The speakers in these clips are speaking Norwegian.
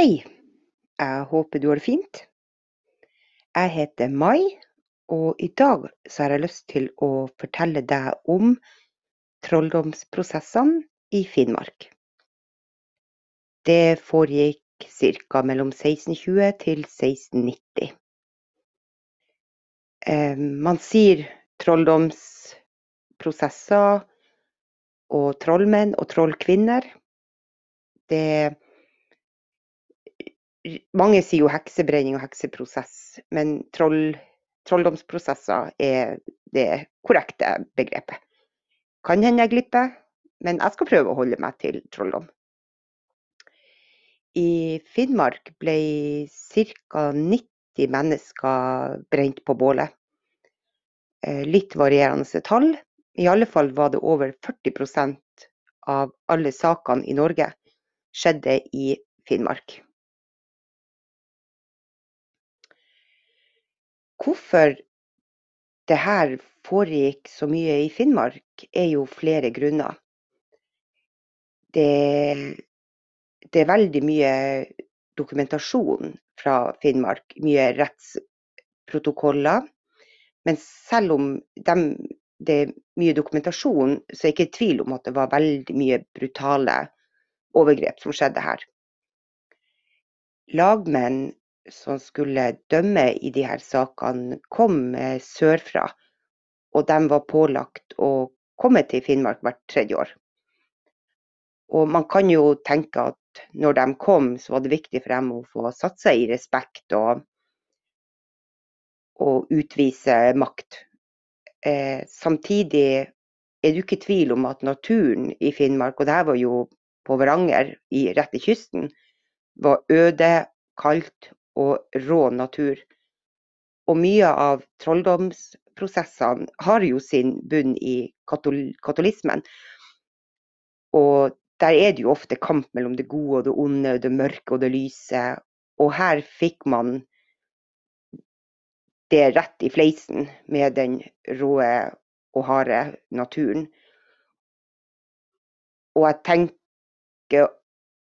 Hei, jeg håper du har det fint. Jeg heter Mai, og i dag så har jeg lyst til å fortelle deg om trolldomsprosessene i Finnmark. Det foregikk ca. mellom 1620 til 1690. Eh, Man sier trolldomsprosesser og trollmenn og trollkvinner. Det mange sier jo heksebrenning og hekseprosess, men troll, trolldomsprosesser er det korrekte begrepet. Kan hende jeg glipper, men jeg skal prøve å holde meg til trolldom. I Finnmark ble ca. 90 mennesker brent på bålet. Eh, Litt varierende tall. I alle fall var det over 40% av alle sakene i Norge skjedde i Finnmark. Hvorfor det her foregikk så mye i Finnmark, er jo flere grunner. Det, det er veldig mye dokumentasjon fra Finnmark, mye rettsprotokoller. Men selv om dem, det er mye dokumentasjon, så er jeg ikke i tvil om at det var veldig mye brutale overgrep som skjedde her. Lagmenn som skulle dømme i de her sakene, kom sørfra. Og de var pålagt å komme til Finnmark hvert tredje år. Og man kan jo tenke at når de kom, så var det viktig for dem å få satt seg i respekt og, og utvise makt. Eh, samtidig er det ikke tvil om at naturen i Finnmark, og det her var jo på Varanger, i, rett i kysten, var øde, kaldt og rå natur. Og mye av trolldomsprosessene har jo sin bunn i katol katolismen. Og der er det jo ofte kamp mellom det gode og det onde, det mørke og det lyse. Og her fikk man det rett i fleisen med den råe og harde naturen. Og jeg tenker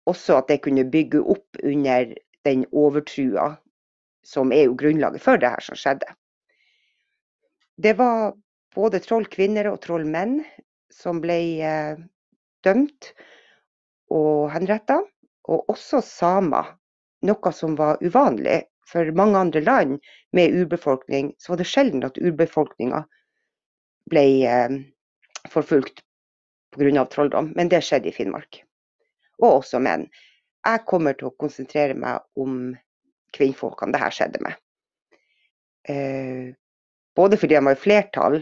også at det kunne bygge opp under den overtrua som er jo grunnlaget for det her som skjedde. Det var både trollkvinner og trollmenn som ble eh, dømt og henretta, og også samer. Noe som var uvanlig. For mange andre land med urbefolkning så var det sjelden at urbefolkninga ble eh, forfulgt pga. trolldom, men det skjedde i Finnmark. Og også menn jeg kommer til å konsentrere meg om kvinnfolkene det her skjedde med. Eh, både fordi de var i flertall,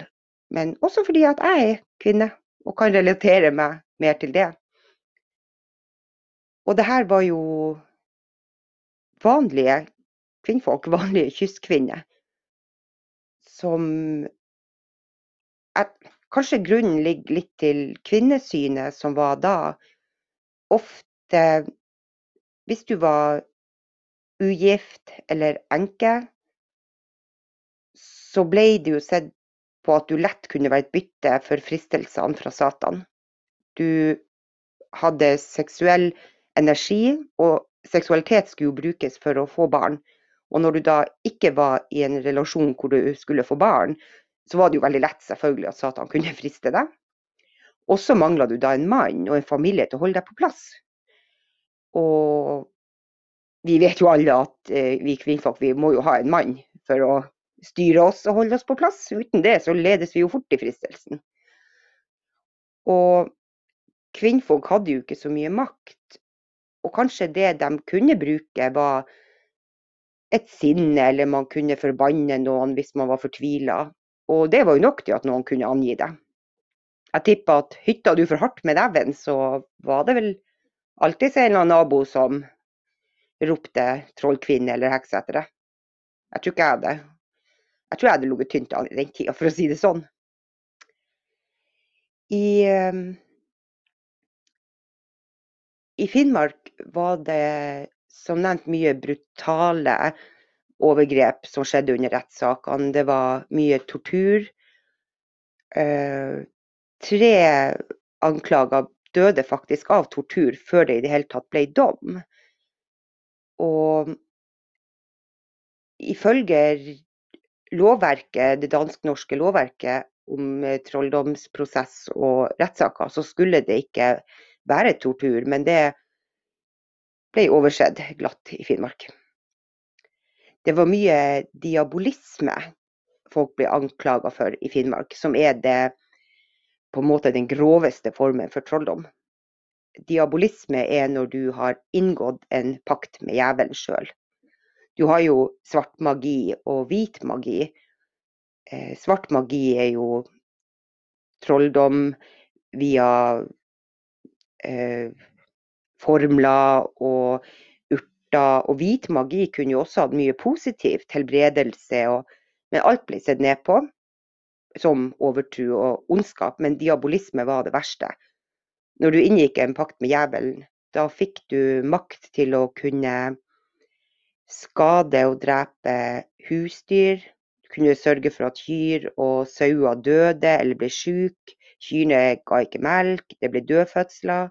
men også fordi at jeg er kvinne og kan relatere meg mer til det. Og det her var jo vanlige kvinnfolk, vanlige kystkvinner, som at, Kanskje grunnen ligger litt til kvinnesynet som var da. Ofte hvis du var ugift eller enke, så ble det jo sett på at du lett kunne være et bytte for fristelsene fra Satan. Du hadde seksuell energi, og seksualitet skulle jo brukes for å få barn. Og når du da ikke var i en relasjon hvor du skulle få barn, så var det jo veldig lett selvfølgelig at Satan kunne friste deg. Og så mangla du da en mann og en familie til å holde deg på plass. Og vi vet jo alle at eh, vi kvinnfolk vi må jo ha en mann for å styre oss og holde oss på plass. Uten det så ledes vi jo fort i fristelsen. Og kvinnfolk hadde jo ikke så mye makt. Og kanskje det de kunne bruke, var et sinne, eller man kunne forbanne noen hvis man var fortvila. Og det var jo nok til at noen kunne angi det. Jeg tipper at hytta du for hardt med neven, så var det vel alltid en eller annen nabo som ropte trollkvinne eller heks etter det. Jeg tror ikke jeg hadde Jeg tror jeg hadde ligget tynt an i den tida, for å si det sånn. I, ehm, I Finnmark var det som nevnt mye brutale overgrep som skjedde under rettssakene. Det var mye tortur. Eh, tre anklager døde faktisk av tortur før det i det hele tatt ble dom. Og ifølge lovverket, det dansk-norske lovverket om eh, trolldomsprosess og rettssaker, så skulle det ikke være tortur. Men det ble oversett glatt i Finnmark. Det var mye diabolisme folk ble anklaga for i Finnmark, som er det på en måte den groveste formen for trolldom. Diabolisme er når du har inngått en pakt med djevelen sjøl. Du har jo svart magi og hvit magi. Eh, svart magi er jo trolldom via eh, formler og urter. Og hvit magi kunne jo også hatt mye positivt, helbredelse, men alt ble sett ned på som overtro og ondskap. Men diabolisme var det verste. Når du inngikk en pakt med djevelen, da fikk du makt til å kunne skade og drepe husdyr. Du kunne sørge for at kyr og sauer døde eller ble syke. Kyrne ga ikke melk, det ble dødfødsler.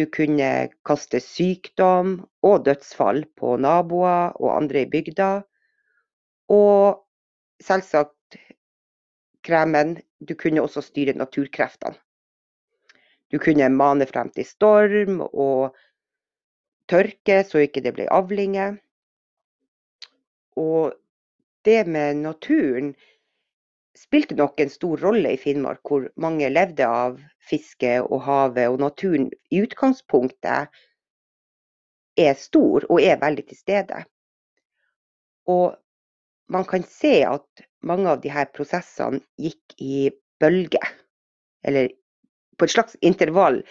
Du kunne kaste sykdom og dødsfall på naboer og andre i bygda. Og selvsagt kremen, du kunne også styre naturkreftene. Du kunne mane frem til storm og tørke, så ikke det ble avlinger. Og det med naturen spilte nok en stor rolle i Finnmark, hvor mange levde av fiske og havet. Og naturen i utgangspunktet er stor og er veldig til stede. Og man kan se at mange av disse prosessene gikk i bølger, eller på et slags intervall.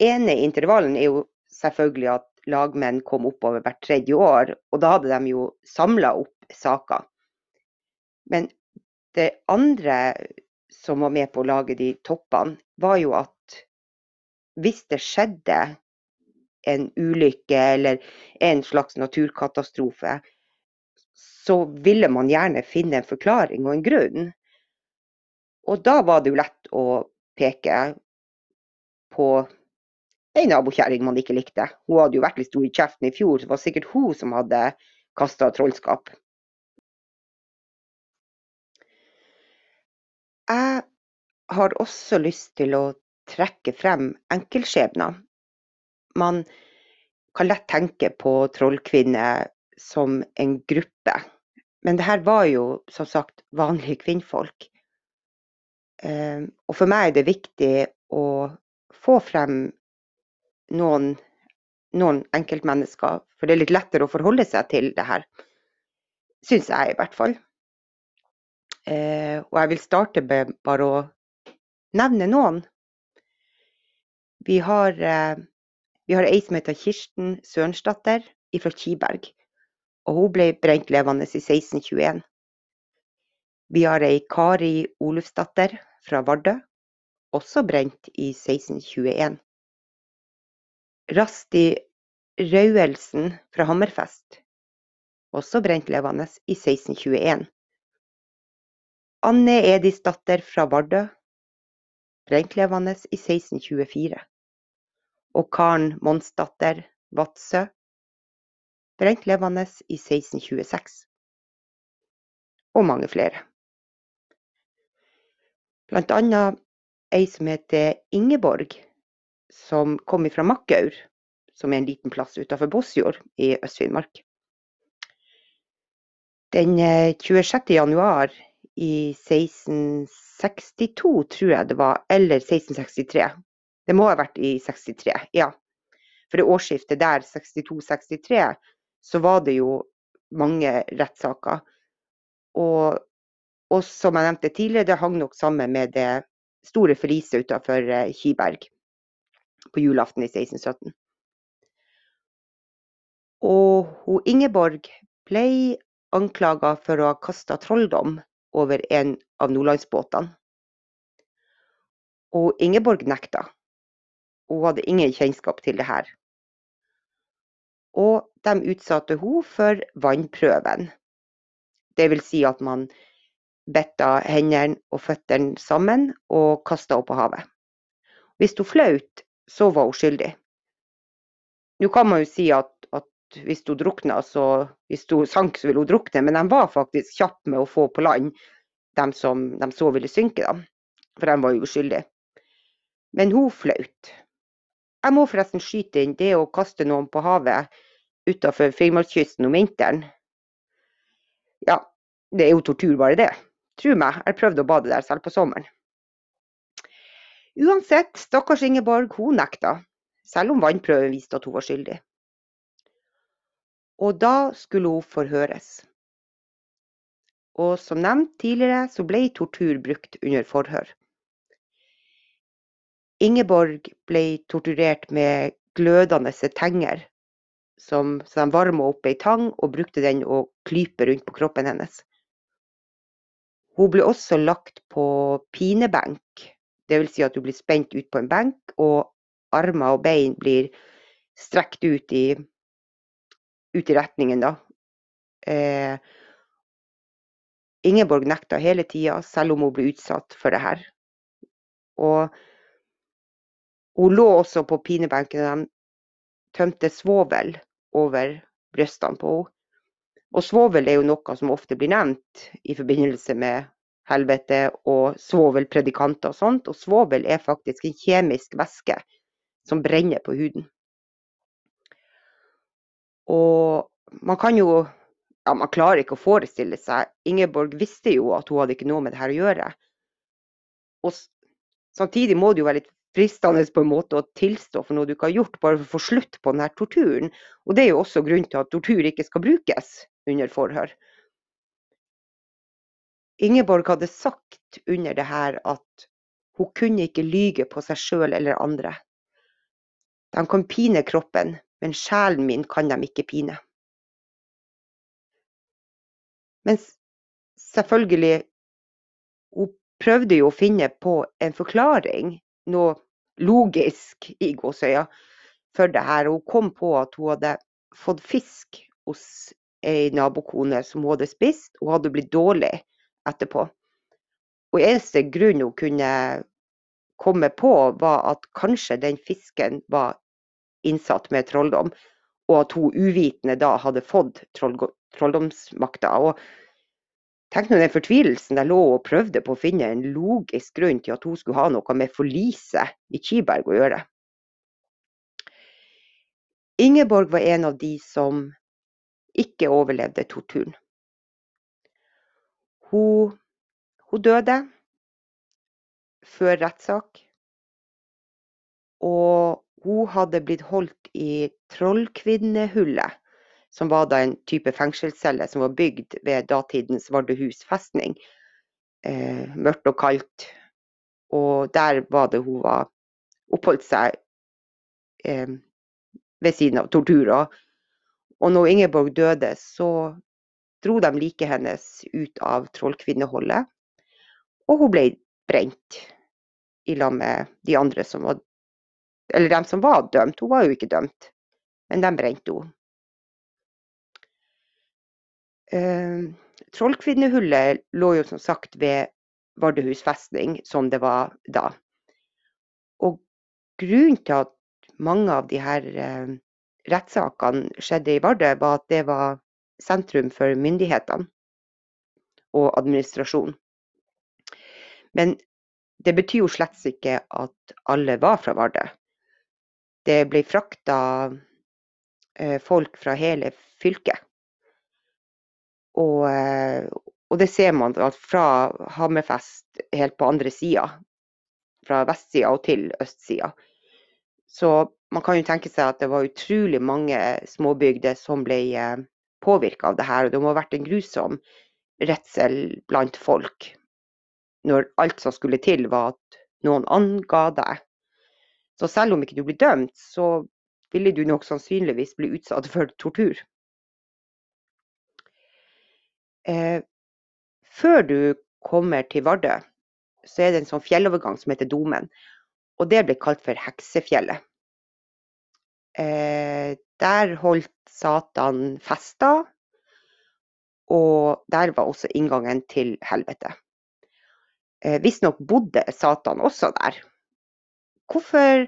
ene intervallen er jo selvfølgelig at lagmenn kom oppover hvert tredje år, og da hadde de jo samla opp saker. Men det andre som var med på å lage de toppene, var jo at hvis det skjedde en ulykke eller en slags naturkatastrofe, så ville man gjerne finne en forklaring og en grunn. Og da var det jo lett å peke på ei nabokjerring man ikke likte. Hun hadde jo vært litt stor i kjeften i fjor, så det var sikkert hun som hadde kasta trollskap. Jeg har også lyst til å trekke frem enkeltskjebner. Man kan lett tenke på trollkvinner som en gruppe. Men det her var jo som sagt vanlige kvinnfolk. Ehm, og for meg er det viktig å få frem noen, noen enkeltmennesker, for det er litt lettere å forholde seg til det her. Syns jeg i hvert fall. Eh, og jeg vil starte med bare å nevne noen. Vi har, eh, vi har ei som heter Kirsten Sørensdatter fra Kiberg. Og hun ble brent levende i 1621. Vi har ei Kari Olufsdatter fra Vardø, også brent i 1621. Rasti Rauelsen fra Hammerfest, også brent levende i 1621. Anne Edisdatter fra Vardø, brent i 1624. Og Karen Monsdatter Vadsø, brent levende i 1626. Og mange flere. Blant annet ei som heter Ingeborg, som kom fra Makkaur, som er en liten plass utenfor Båtsfjord i Øst-Finnmark. Den 26. Eh, januar i 1662, tror jeg det var, eller 1663. Det må ha vært i 63, ja. For det årsskiftet der, 62-63, så var det jo mange rettssaker. Og og som jeg nevnte tidligere, det hang nok sammen med det store forliset utenfor eh, Kiberg på julaften i 1617. Og hun Ingeborg ble anklaga for å ha kasta trolldom over en av nordlandsbåtene. Og Ingeborg nekta. Hun hadde ingen kjennskap til det her. Og de utsatte hun for vannprøven. Det vil si at man betta hendene og føttene sammen og kasta henne på havet. Hvis hun flaut, så var hun skyldig. Nå kan man jo si at hvis hun drukna, så hvis hun sank, så ville hun drukne, men de var faktisk kjappe med å få på land dem som de så ville synke, da. For de var jo uskyldige. Men hun flaut. Jeg må forresten skyte inn det å kaste noen på havet utafor Finnmarkskysten om vinteren. Ja, det er jo tortur, bare det. Tro meg, jeg prøvde å bade der selv på sommeren. Uansett, stakkars Ingeborg, hun nekta, selv om vannprøven viste at hun var skyldig. Og da skulle hun forhøres. Og som nevnt tidligere, så ble tortur brukt under forhør. Ingeborg ble torturert med glødende tenger, som, som de varma opp ei tang og brukte den å klype rundt på kroppen hennes. Hun ble også lagt på pinebenk, dvs. Si at hun blir spent ut på en benk, og armer og bein blir strekt ut i, ut i retningen, da. Eh, Ingeborg nekta hele tida, selv om hun ble utsatt for det her. Og hun lå også på pinebenken, og de tømte svovel over brystene på henne. Og svovel er jo noe som ofte blir nevnt i forbindelse med helvete og svovelpredikanter og sånt. Og svovel er faktisk en kjemisk væske som brenner på huden. Og man kan jo ja, Man klarer ikke å forestille seg Ingeborg visste jo at hun hadde ikke noe med det her å gjøre. Og samtidig må det jo være litt fristende på en måte å tilstå for noe du ikke har gjort, bare for å få slutt på denne torturen. Og det er jo også grunnen til at tortur ikke skal brukes under forhør. Ingeborg hadde sagt under det her at hun kunne ikke lyge på seg sjøl eller andre. De kan pine kroppen, men sjelen min kan dem ikke pine. Men selvfølgelig Hun prøvde jo å finne på en forklaring, noe logisk i gåsøya, for det her. Hun kom på at hun hadde fått fisk hos ei nabokone som hun hadde spist, og hadde blitt dårlig etterpå. Og eneste grunn hun kunne komme på, var at kanskje den fisken var innsatt med trolldom, og at hun uvitende da hadde fått trolldomsmakta. Og tenk nå den fortvilelsen der lå og prøvde på å finne en logisk grunn til at hun skulle ha noe med forliset i Kiberg å gjøre. Ingeborg var en av de som ikke overlevde torturen. Hun, hun døde før rettssak. Og hun hadde blitt holdt i Trollkvinnehullet, som var da en type fengselscelle som var bygd ved datidens Vardøhus festning. Eh, mørkt og kaldt. Og der var det hun var oppholdt seg eh, ved siden av torturer. Og når Ingeborg døde, så dro de liket hennes ut av trollkvinneholdet. Og hun ble brent i lag med de andre som var Eller dem som var dømt. Hun var jo ikke dømt, men de brente henne. Eh, Trollkvinnehullet lå jo som sagt ved Vardøhus festning, som det var da. Og grunnen til at mange av de her eh, rettssakene skjedde i Vardø, var at det var sentrum for myndighetene og administrasjon. Men det betyr jo slett ikke at alle var fra Vardø. Det ble frakta eh, folk fra hele fylket. Og, og, det ser man at fra Hammerfest helt på andre sida, fra vestsida og til østsida. Så man kan jo tenke seg at det var utrolig mange småbygder som ble eh, påvirka av det her. Og det må ha vært en grusom redsel blant folk når alt som skulle til var at noen anga deg. Så selv om ikke du blir dømt, så ville du nok sannsynligvis bli utsatt for tortur. Eh, før du kommer til Vardø, så er det en sånn fjellovergang som heter Domen. Og det ble kalt for Heksefjellet. Eh, der holdt Satan fester, og der var også inngangen til helvete. Eh, Visstnok bodde Satan også der. Hvorfor,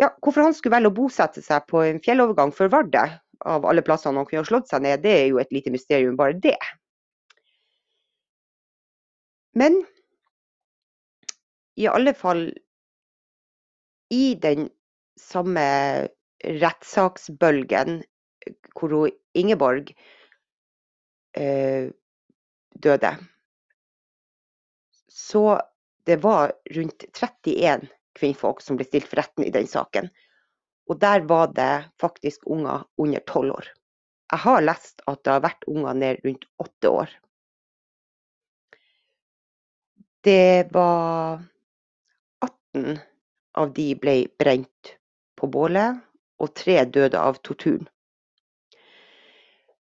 ja, hvorfor han skulle velge å bosette seg på en fjellovergang for Vardø, av alle plassene han kunne ha slått seg ned, det er jo et lite mysterium, bare det. Men i alle fall i den samme rettssaksbølgen hvor Ingeborg eh, døde, så det var rundt 31 kvinnfolk som ble stilt for retten i den saken. Og der var det faktisk unger under tolv år. Jeg har lest at det har vært unger ned rundt åtte år. Det var 18 av de ble brent på bålet, og tre døde av torturen.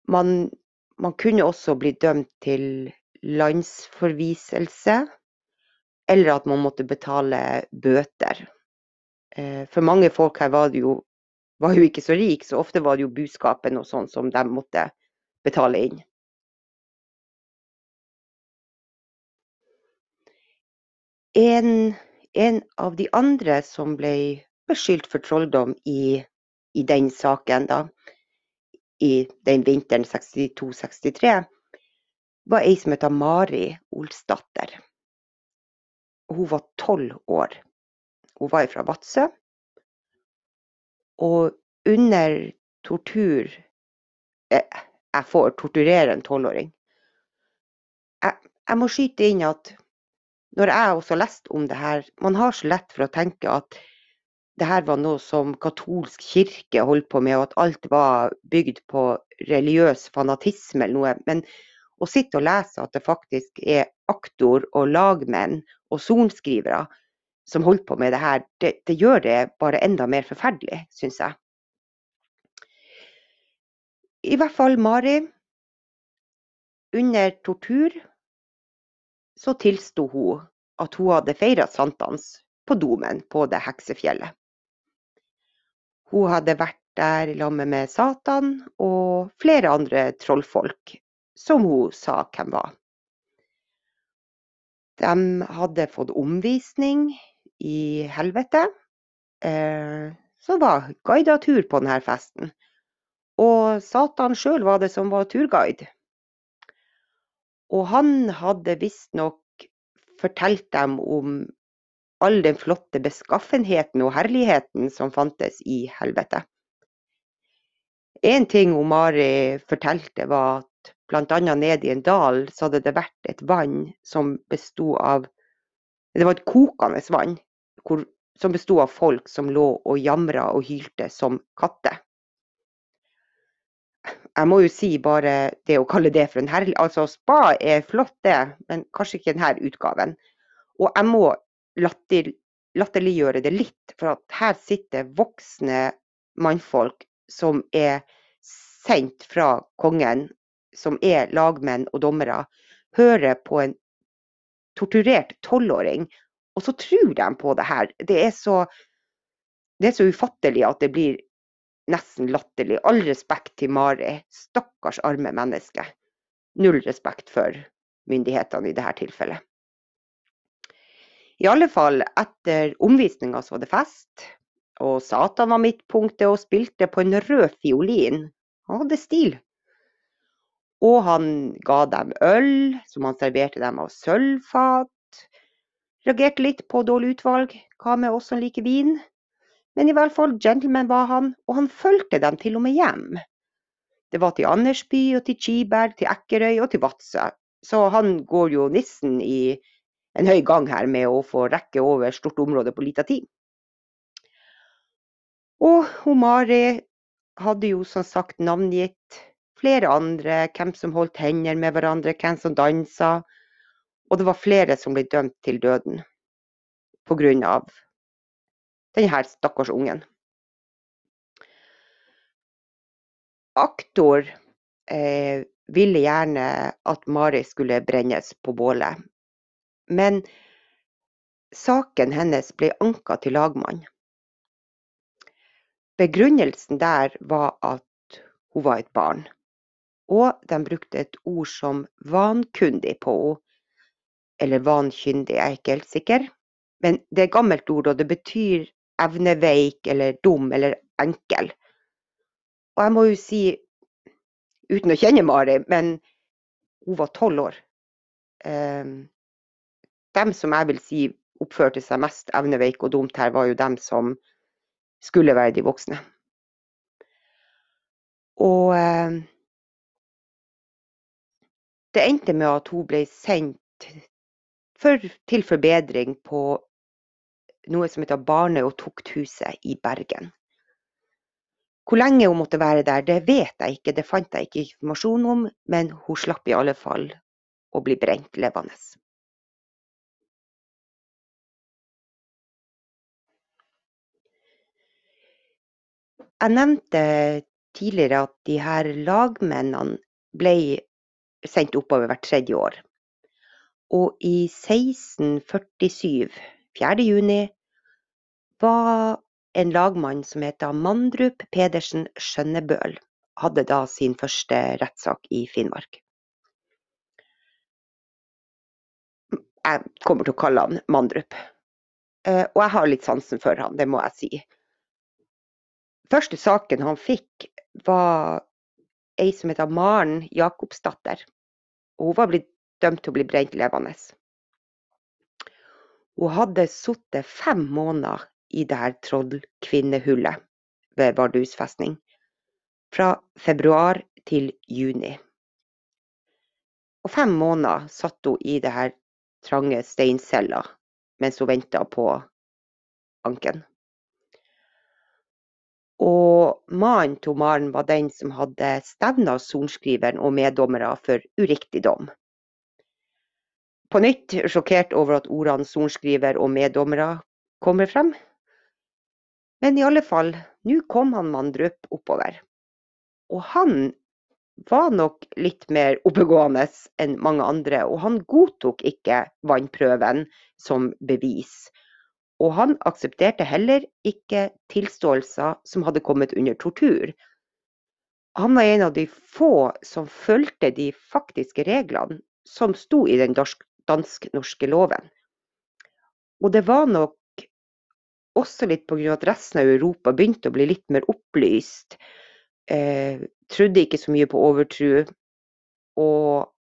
Man, man kunne også bli dømt til landsforviselse, eller at man måtte betale bøter. Eh, For mange folk her var, jo, var jo ikke så rike, så ofte var det jo buskapen og sånn som de måtte betale inn. En, en av de andre som ble beskyldt for trolldom i, i den saken, da, i den vinteren 62-63, var ei som heter Mari Olsdatter. Hun var tolv år. Hun var fra Vadsø. Og under tortur eh, Jeg får torturere en tolvåring. Jeg, jeg må skyte inn at når jeg også har lest om det her, man har så lett for å tenke at det her var noe som katolsk kirke holdt på med, og at alt var bygd på religiøs fanatisme eller noe. Men å sitte og lese at det faktisk er aktor og lagmenn og sorenskrivere som holdt på med det her, det, det gjør det bare enda mer forferdelig, syns jeg. I hvert fall Mari. Under tortur så tilsto hun at hun hadde feira sankthans på Domen på det heksefjellet. Hun hadde vært der sammen med Satan og flere andre trollfolk, som hun sa hvem var. De hadde fått omvisning i helvete, Så som var guida tur på denne festen. Og Satan sjøl var det som var turguide. Og han hadde visstnok fortalt dem om all den flotte beskaffenheten og herligheten som fantes i helvete. En ting hun Mari fortalte, var at bl.a. nede i en dal så hadde det vært et vann som besto av Det var et kokende vann hvor, som besto av folk som lå og jamra og hylte som katter. Jeg må jo si bare det å kalle det for en herlig Altså, spa er flott, det, men kanskje ikke denne utgaven. Og jeg må latter, latterliggjøre det litt, for at her sitter voksne mannfolk som er sendt fra kongen, som er lagmenn og dommere, hører på en torturert tolvåring, og så tror de på det her. Det er så, det er så ufattelig at det blir nesten latterlig. All respekt til Mari. Stakkars arme menneske. Null respekt for myndighetene i dette tilfellet. I alle fall, etter omvisninga så var det fest, og Satan var midtpunktet og spilte på en rød fiolin. Han hadde stil. Og han ga dem øl, som han serverte dem av sølvfat. Reagerte litt på dårlig utvalg, hva med oss som liker vin? Men i hvert fall gentleman var han, og han fulgte dem til og med hjem. Det var til Andersby og til Kiberg, til Ekkerøy og til Vadsø. Så han går jo nissen i en høy gang her med å få rekke over stort område på lita tid. Og hun Mari hadde jo som sagt navngitt flere andre, hvem som holdt hender med hverandre, hvem som dansa. Og det var flere som ble dømt til døden av denne stakkars ungen. Aktor eh, ville gjerne at Mari skulle brennes på bålet, men saken hennes ble anka til lagmann. begrunnelsen der var at hun var et barn. Og de brukte et ord som vankundig på henne. Eller vankyndig, jeg er ikke helt sikker. Men det er et gammelt ord, og det betyr evneveik eller dum eller enkel. Og jeg må jo si, uten å kjenne Mari, men hun var tolv år. Um, dem som jeg vil si oppførte seg mest evneveik og dumt her, var jo dem som skulle være de voksne. Og um, det endte med at hun ble sendt for, til forbedring på noe som heter Barne- og tukthuset i Bergen. Hvor lenge hun måtte være der, det vet jeg ikke, det fant jeg ikke informasjon om, men hun slapp i alle fall å bli brent levende. Jeg nevnte tidligere at de her lagmennene ble sendt oppover hvert tredje år. Og i 1647, 4. juni, var en lagmann som heter Mandrup Pedersen Skjønnebøl, hadde da sin første rettssak i Finnmark. Jeg kommer til å kalle han Mandrup. Eh, og jeg har litt sansen for han, det må jeg si. Første saken han fikk, var ei som heter Maren Jakobsdatter. Hun var blitt dømt til å bli brent levende. Hun hadde sittet fem måneder i det her trollkvinnehullet ved Vardøhus festning. Fra februar til juni. Og fem måneder satt hun i det her trange steincella mens hun venta på anken. Og mannen til Maren var den som hadde stevna sorenskriveren og meddommere for uriktig dom. På nytt sjokkert over at ordene sorenskriver og meddommere kommer frem. Men i alle fall, nå kom han Mandrup oppover. Og han var nok litt mer oppegående enn mange andre, og han godtok ikke vannprøven som bevis. Og han aksepterte heller ikke tilståelser som hadde kommet under tortur. Han var en av de få som fulgte de faktiske reglene som sto i den dansk-norske loven. Og det var nok også litt pga. at resten av Europa begynte å bli litt mer opplyst. Eh, trodde ikke så mye på overtro. Og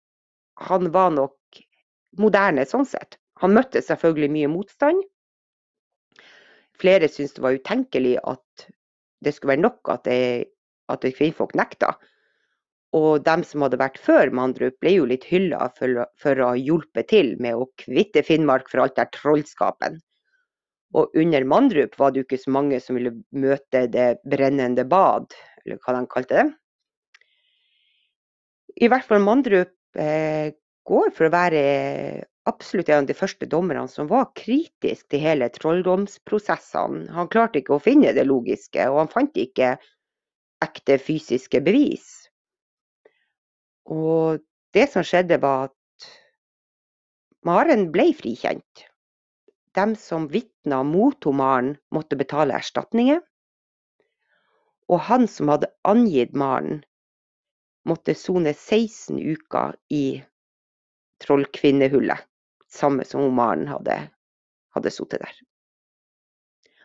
han var nok moderne sånn sett. Han møtte selvfølgelig mye motstand. Flere syntes det var utenkelig at det skulle være nok at, det, at kvinnfolk nekta. Og dem som hadde vært før Mandrup, ble jo litt hylla for, for, å ha hjulpet til med å kvitte Finnmark for alt der trollskapen. Og under Mandrup var det jo ikke så mange som ville møte det brennende bad, eller hva de kalte det. I hvert fall Mandrup eh, går for å være absolutt en av de første dommerne som var kritisk til hele trolldomsprosessene. Han klarte ikke å finne det logiske, og han fant ikke ekte fysiske bevis. Og det som skjedde, var at Maren ble frikjent. De som vitna mot Maren, måtte betale erstatninger. Og han som hadde angitt Maren, måtte sone 16 uker i trollkvinnehullet. Samme som Maren hadde, hadde sittet der.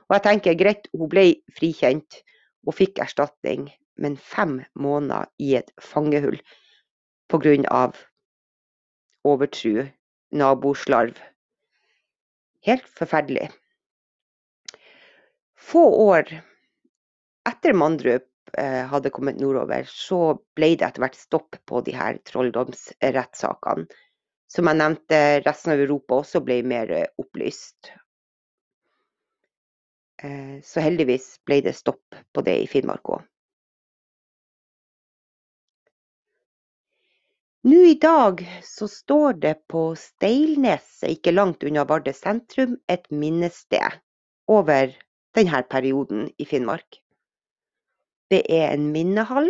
Og jeg tenker greit, hun ble frikjent og fikk erstatning, men fem måneder i et fangehull pga. overtru, naboslarv. Helt forferdelig. Få år etter Mandrup eh, hadde kommet nordover, så ble det etter hvert stopp på de her trolldomsrettssakene. Som jeg nevnte, resten av Europa også ble mer eh, opplyst. Eh, så heldigvis ble det stopp på det i Finnmark òg. Nå i dag så står det på Steilneset, ikke langt unna Vardø sentrum, et minnested over denne perioden i Finnmark. Det er en minnehall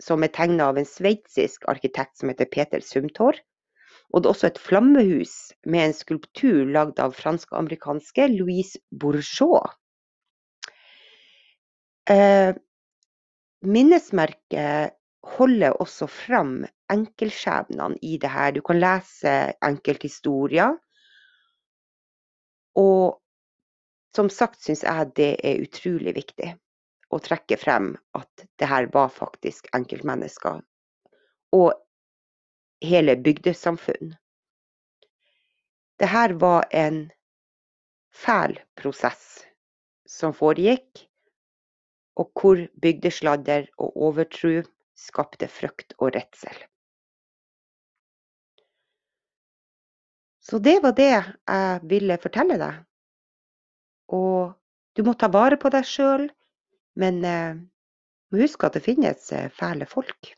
som er tegna av en sveitsisk arkitekt som heter Peter Sumtor. Og det er også et flammehus med en skulptur lagd av fransk-amerikanske Louise Bourgeois. Eh, minnesmerket holder også fram enkeltskjebnene i det her. Du kan lese enkelthistorier. Og som sagt syns jeg det er utrolig viktig å trekke frem at det her var faktisk enkeltmennesker. Og hele bygdesamfunn. Det her var en fæl prosess som foregikk, og hvor bygdesladder og overtro skapte frykt og redsel. Så det var det jeg ville fortelle deg. Og du må ta vare på deg sjøl, men eh, husk at det finnes eh, fæle folk.